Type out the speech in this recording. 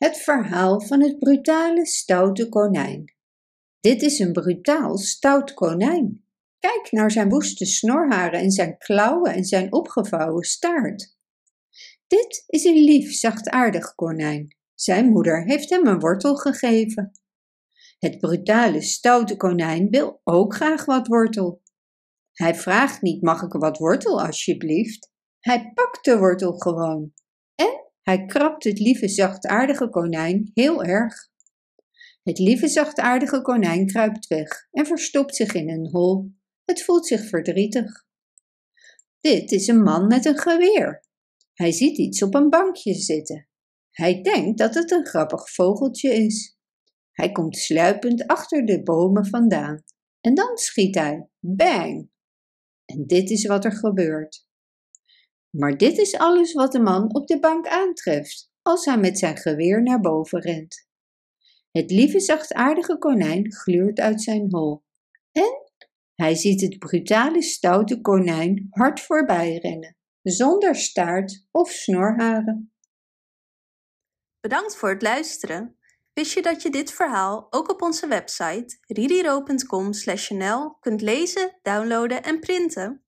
Het verhaal van het brutale, stoute konijn. Dit is een brutaal, stout konijn. Kijk naar zijn woeste snorharen en zijn klauwen en zijn opgevouwen staart. Dit is een lief, zachtaardig konijn. Zijn moeder heeft hem een wortel gegeven. Het brutale, stoute konijn wil ook graag wat wortel. Hij vraagt niet: mag ik wat wortel alsjeblieft? Hij pakt de wortel gewoon. Hij krabt het lieve, zachtaardige konijn heel erg. Het lieve, zachtaardige konijn kruipt weg en verstopt zich in een hol. Het voelt zich verdrietig. Dit is een man met een geweer. Hij ziet iets op een bankje zitten. Hij denkt dat het een grappig vogeltje is. Hij komt sluipend achter de bomen vandaan. En dan schiet hij. Bang! En dit is wat er gebeurt. Maar dit is alles wat de man op de bank aantreft als hij met zijn geweer naar boven rent. Het lieve zachtaardige konijn gluurt uit zijn hol. En hij ziet het brutale stoute konijn hard voorbij rennen, zonder staart of snorharen. Bedankt voor het luisteren. Wist je dat je dit verhaal ook op onze website ridiro.com/nl kunt lezen, downloaden en printen?